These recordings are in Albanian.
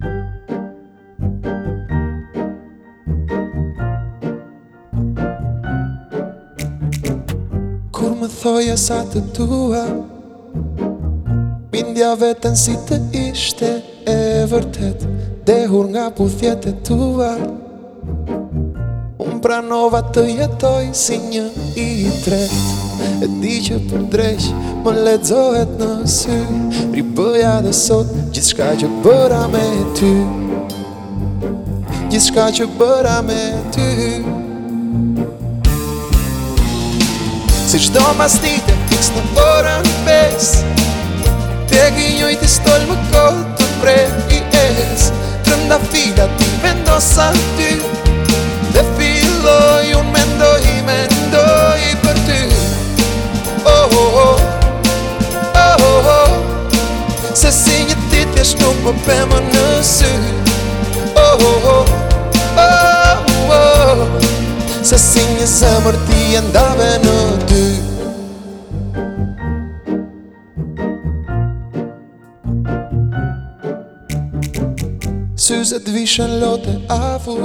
Kur më thoja sa të tua Bindja vetën si të ishte e vërtet Dehur nga puthjet e tua Unë pranova të jetoj si një i tret E di që për Më ledzohet në sy Ribëja dhe sot Gjithë shka që bëra me ty Gjithë shka që bëra me ty Si qdo ma sti të fiks në vora në pes Te gjinjoj të stoll më kohë të prej i es Trënda fila ti vendosa nuk më pëmë në sy oh oh, oh, oh, oh, Se si një zëmër ti e ndave në ty Syzët vishën lote avu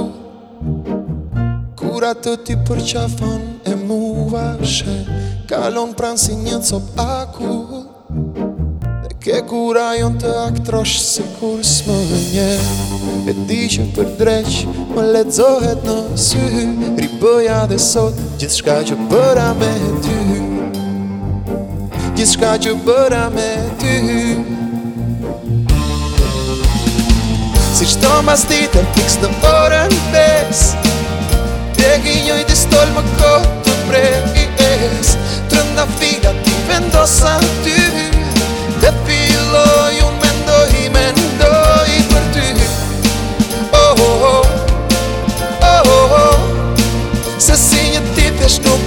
Kura të ty përqafon e muva shë Kalon pranë si një copë akur Je kura ajon të aktrosh se kur s'më vënje E di që për dreq më ledzohet në sy Ripëja dhe sot gjithë shka që bëra me ty Gjithë shka që bëra me ty Si shto mas ditë e fix në orën pes Dhe gjinjoj distol më kohë të prej i es Trënda fila ti vendosa të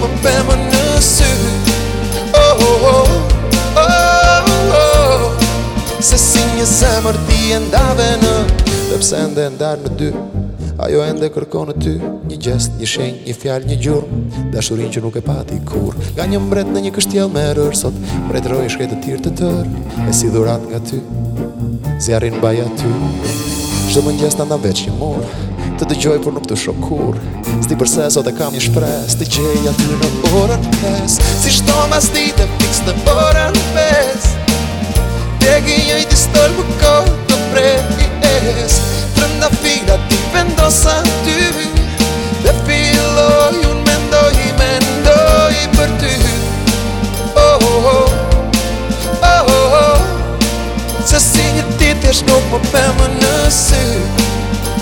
më përmë në sy Oh, oh, oh, oh, oh, oh Se si një zemër ti e ndave në Dhe pse ndë e ndarë në dy Ajo e ndë e kërko në ty Një gjest, një shenj, një fjal, një gjur Dhe që nuk e pati kur Ga një mbret në një kështjel me rër Sot mbret rojë shkete tirë të tërë E si dhurat nga ty Zjarin baja ty Shdo më gjest të nda veç një të dëgjoj por nuk të shoh kur Sti përse sot e kam një shpres Të gjej aty në orën pes Si shto mas dite fix në orën pes Djegi një i distor më kohë të prej i es Prënda fila ti vendosa ty Dhe filloj unë mendoj, mendoj për ty Oh, oh, oh, oh, oh, oh. Se si një ditë e shkohë po për më sy